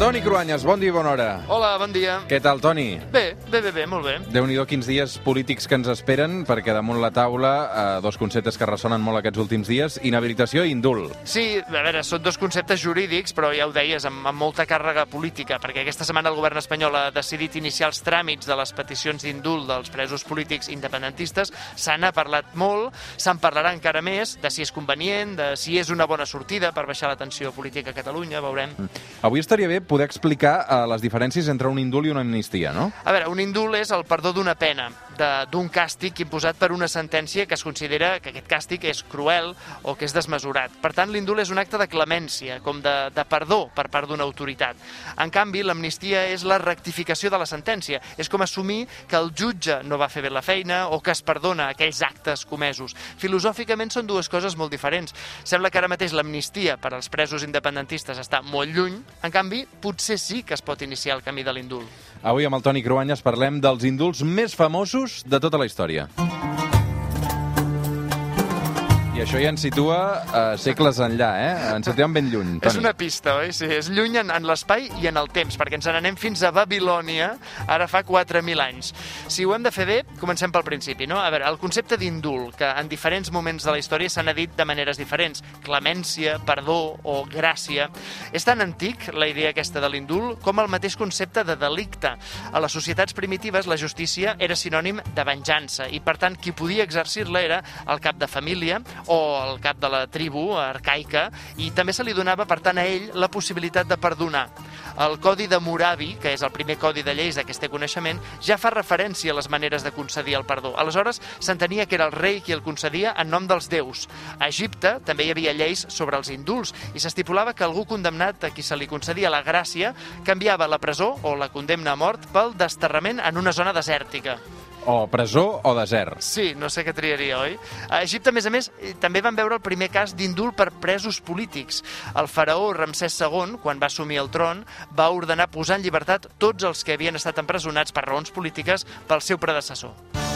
Toni Cruanyes, bon dia i bona hora. Hola, bon dia. Què tal, Toni? Bé, bé, bé, bé molt bé. déu nhi quins dies polítics que ens esperen, perquè damunt la taula eh, dos conceptes que ressonen molt aquests últims dies, inhabilitació i indult. Sí, a veure, són dos conceptes jurídics, però ja ho deies, amb, amb molta càrrega política, perquè aquesta setmana el govern espanyol ha decidit iniciar els tràmits de les peticions d'indult dels presos polítics independentistes. Se n'ha parlat molt, se'n parlarà encara més de si és convenient, de si és una bona sortida per baixar la tensió política a Catalunya, veurem. Avui estaria bé poder explicar eh, les diferències entre un indult i una amnistia, no? A veure, un indult és el perdó d'una pena, d'un càstig imposat per una sentència que es considera que aquest càstig és cruel o que és desmesurat. Per tant, l'indult és un acte de clemència, com de, de perdó per part d'una autoritat. En canvi, l'amnistia és la rectificació de la sentència. És com assumir que el jutge no va fer bé la feina o que es perdona aquells actes comesos. Filosòficament són dues coses molt diferents. Sembla que ara mateix l'amnistia per als presos independentistes està molt lluny, en canvi, potser sí que es pot iniciar el camí de l'indult. Avui amb el Toni Cruanyes parlem dels indults més famosos de tota la història. I això ja ens situa eh, segles enllà, eh? Ens situem ben lluny, Toni. És una pista, oi? Sí, és lluny en, en l'espai i en el temps, perquè ens n'anem fins a Babilònia, ara fa 4.000 anys. Si ho hem de fer bé, comencem pel principi, no? A veure, el concepte d'indult, que en diferents moments de la història s'han dit de maneres diferents, clemència, perdó o gràcia, és tan antic, la idea aquesta de l'indult, com el mateix concepte de delicte. A les societats primitives, la justícia era sinònim de venjança, i per tant, qui podia exercir-la era el cap de família o el cap de la tribu arcaica, i també se li donava, per tant, a ell la possibilitat de perdonar. El Codi de Moravi, que és el primer codi de lleis de què es té coneixement, ja fa referència a les maneres de concedir el perdó. Aleshores, s'entenia que era el rei qui el concedia en nom dels déus. A Egipte també hi havia lleis sobre els indults i s'estipulava que algú condemnat a qui se li concedia la gràcia canviava la presó o la condemna a mort pel desterrament en una zona desèrtica. O presó o desert. Sí, no sé què triaria, oi? A Egipte, a més a més, eh, també van veure el primer cas d'indult per presos polítics. El faraó Ramsès II, quan va assumir el tron, va ordenar posar en llibertat tots els que havien estat empresonats per raons polítiques pel seu predecessor.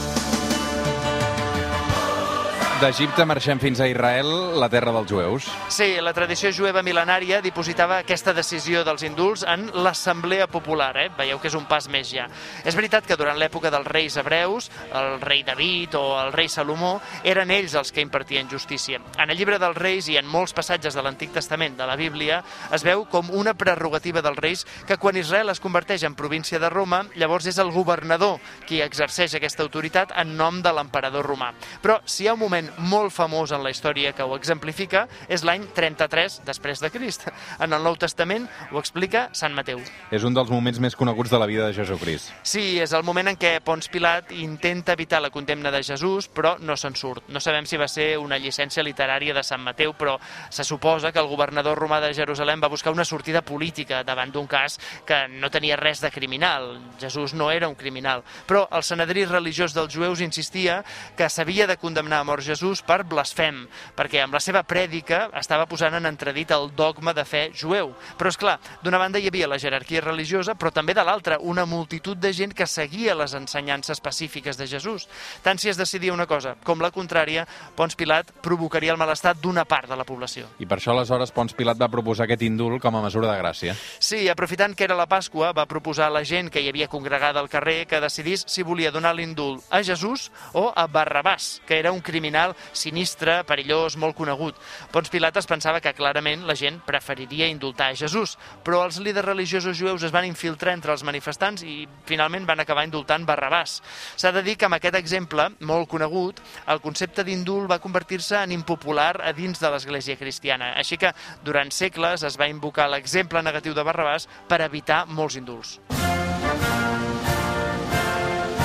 D'Egipte marxem fins a Israel, la terra dels jueus. Sí, la tradició jueva mil·lenària dipositava aquesta decisió dels indults en l'Assemblea Popular, eh? Veieu que és un pas més ja. És veritat que durant l'època dels reis hebreus, el rei David o el rei Salomó, eren ells els que impartien justícia. En el llibre dels reis i en molts passatges de l'Antic Testament de la Bíblia es veu com una prerrogativa dels reis que quan Israel es converteix en província de Roma, llavors és el governador qui exerceix aquesta autoritat en nom de l'emperador romà. Però si hi ha un moment molt famós en la història que ho exemplifica, és l'any 33 després de Crist. En el Nou Testament ho explica Sant Mateu. És un dels moments més coneguts de la vida de Jesucrist. Sí, és el moment en què Pons Pilat intenta evitar la condemna de Jesús, però no se'n surt. No sabem si va ser una llicència literària de Sant Mateu, però se suposa que el governador romà de Jerusalem va buscar una sortida política davant d'un cas que no tenia res de criminal. Jesús no era un criminal. Però el senedrí religiós dels jueus insistia que s'havia de condemnar a mort Jesús per blasfem, perquè amb la seva prèdica estava posant en entredit el dogma de fe jueu. Però, és clar, d'una banda hi havia la jerarquia religiosa, però també de l'altra, una multitud de gent que seguia les ensenyances pacífiques de Jesús. Tant si es decidia una cosa com la contrària, Pons Pilat provocaria el malestar d'una part de la població. I per això aleshores Pons Pilat va proposar aquest indult com a mesura de gràcia. Sí, aprofitant que era la Pasqua, va proposar a la gent que hi havia congregada al carrer que decidís si volia donar l'indult a Jesús o a Barrabàs, que era un criminal sinistre, perillós, molt conegut. Pons Pilat es pensava que clarament la gent preferiria indultar a Jesús, però els líders religiosos jueus es van infiltrar entre els manifestants i finalment van acabar indultant Barrabàs. S'ha de dir que amb aquest exemple, molt conegut, el concepte d'indult va convertir-se en impopular a dins de l'Església cristiana. Així que durant segles es va invocar l'exemple negatiu de Barrabàs per evitar molts indults.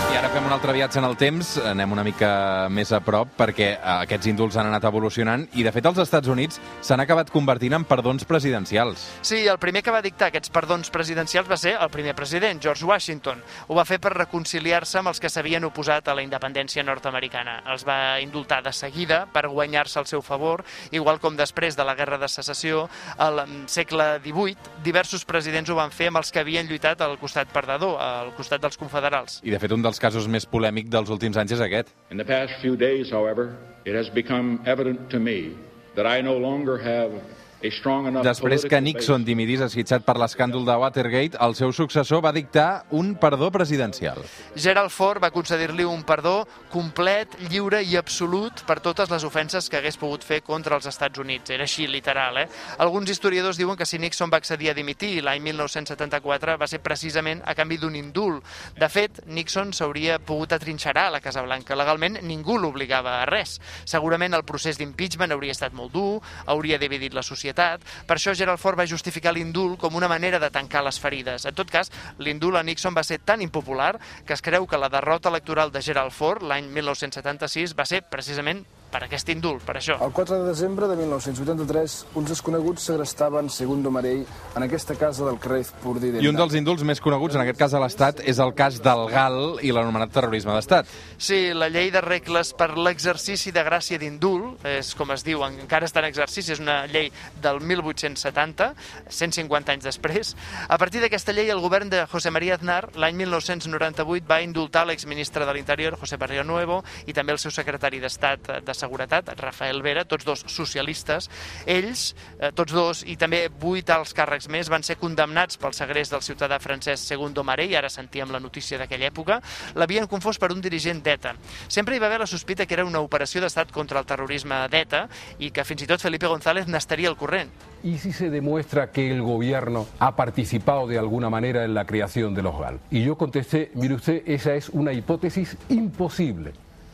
I ara fem un altre viatge en el temps, anem una mica més a prop perquè eh, aquests indults han anat evolucionant i de fet els Estats Units s'han acabat convertint en perdons presidencials. Sí, el primer que va dictar aquests perdons presidencials va ser el primer president, George Washington. Ho va fer per reconciliar-se amb els que s'havien oposat a la independència nord-americana. Els va indultar de seguida per guanyar-se el seu favor, igual com després de la Guerra de Secessió, al segle XVIII, diversos presidents ho van fer amb els que havien lluitat al costat perdedor, al costat dels confederals. I de fet un dels casos més polèmic dels últims anys és aquest. In the past few days, however, it has become evident to me that I no longer have Després que Nixon dimitís esquitxat per l'escàndol de Watergate, el seu successor va dictar un perdó presidencial. Gerald Ford va concedir-li un perdó complet, lliure i absolut per totes les ofenses que hagués pogut fer contra els Estats Units. Era així, literal, eh? Alguns historiadors diuen que si Nixon va accedir a dimitir l'any 1974 va ser precisament a canvi d'un indult. De fet, Nixon s'hauria pogut atrinxerar a la Casa Blanca. Legalment ningú l'obligava a res. Segurament el procés d'impeachment hauria estat molt dur, hauria dividit la societat societat. Per això Gerald Ford va justificar l'indult com una manera de tancar les ferides. En tot cas, l'indult a Nixon va ser tan impopular que es creu que la derrota electoral de Gerald Ford l'any 1976 va ser precisament per aquest indult, per això. El 4 de desembre de 1983, uns desconeguts segrestaven Segundo Marell en aquesta casa del carrer Purdi I un dels indults més coneguts, en aquest cas a l'Estat, és el cas del GAL i l'anomenat terrorisme d'Estat. Sí, la llei de regles per l'exercici de gràcia d'indult, és com es diu, encara està en exercici, és una llei del 1870, 150 anys després. A partir d'aquesta llei, el govern de José María Aznar, l'any 1998, va indultar l'exministre de l'Interior, José Barrio Nuevo, i també el seu secretari d'Estat de Seguretat, Rafael Vera, tots dos socialistes. Ells, eh, tots dos, i també vuit alts càrrecs més, van ser condemnats pel segrest del ciutadà francès Segundo Marell, ara sentíem la notícia d'aquella època, l'havien confós per un dirigent d'ETA. Sempre hi va haver la sospita que era una operació d'estat contra el terrorisme d'ETA i que fins i tot Felipe González n'estaria al corrent. ¿Y si se demuestra que el gobierno ha participado de alguna manera en la creación de los GAL? Y yo contesté, mire usted, esa es una hipótesis imposible.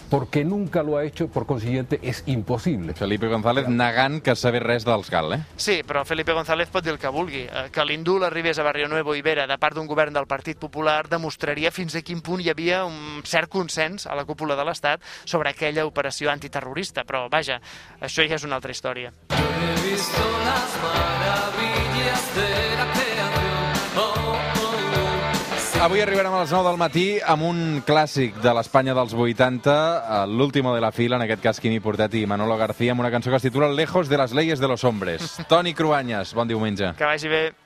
Porque nunca lo ha hecho, por consiguiente és impossible. Felipe González negant que saber res dels GAL, eh? Sí, però Felipe González pot dir el que vulgui. Eh, que l'indult arribés a Barrio Nuevo i Vera de part d'un govern del Partit Popular demostraria fins a quin punt hi havia un cert consens a la cúpula de l'Estat sobre aquella operació antiterrorista, però vaja, això ja és una altra història. He visto las maravillas de Avui arribarem a les 9 del matí amb un clàssic de l'Espanya dels 80, eh, l'último de la fila, en aquest cas Quimi Portet i Manolo García, amb una cançó que es titula Lejos de las leyes de los hombres. Toni Cruanyes, bon diumenge. Que vagi bé.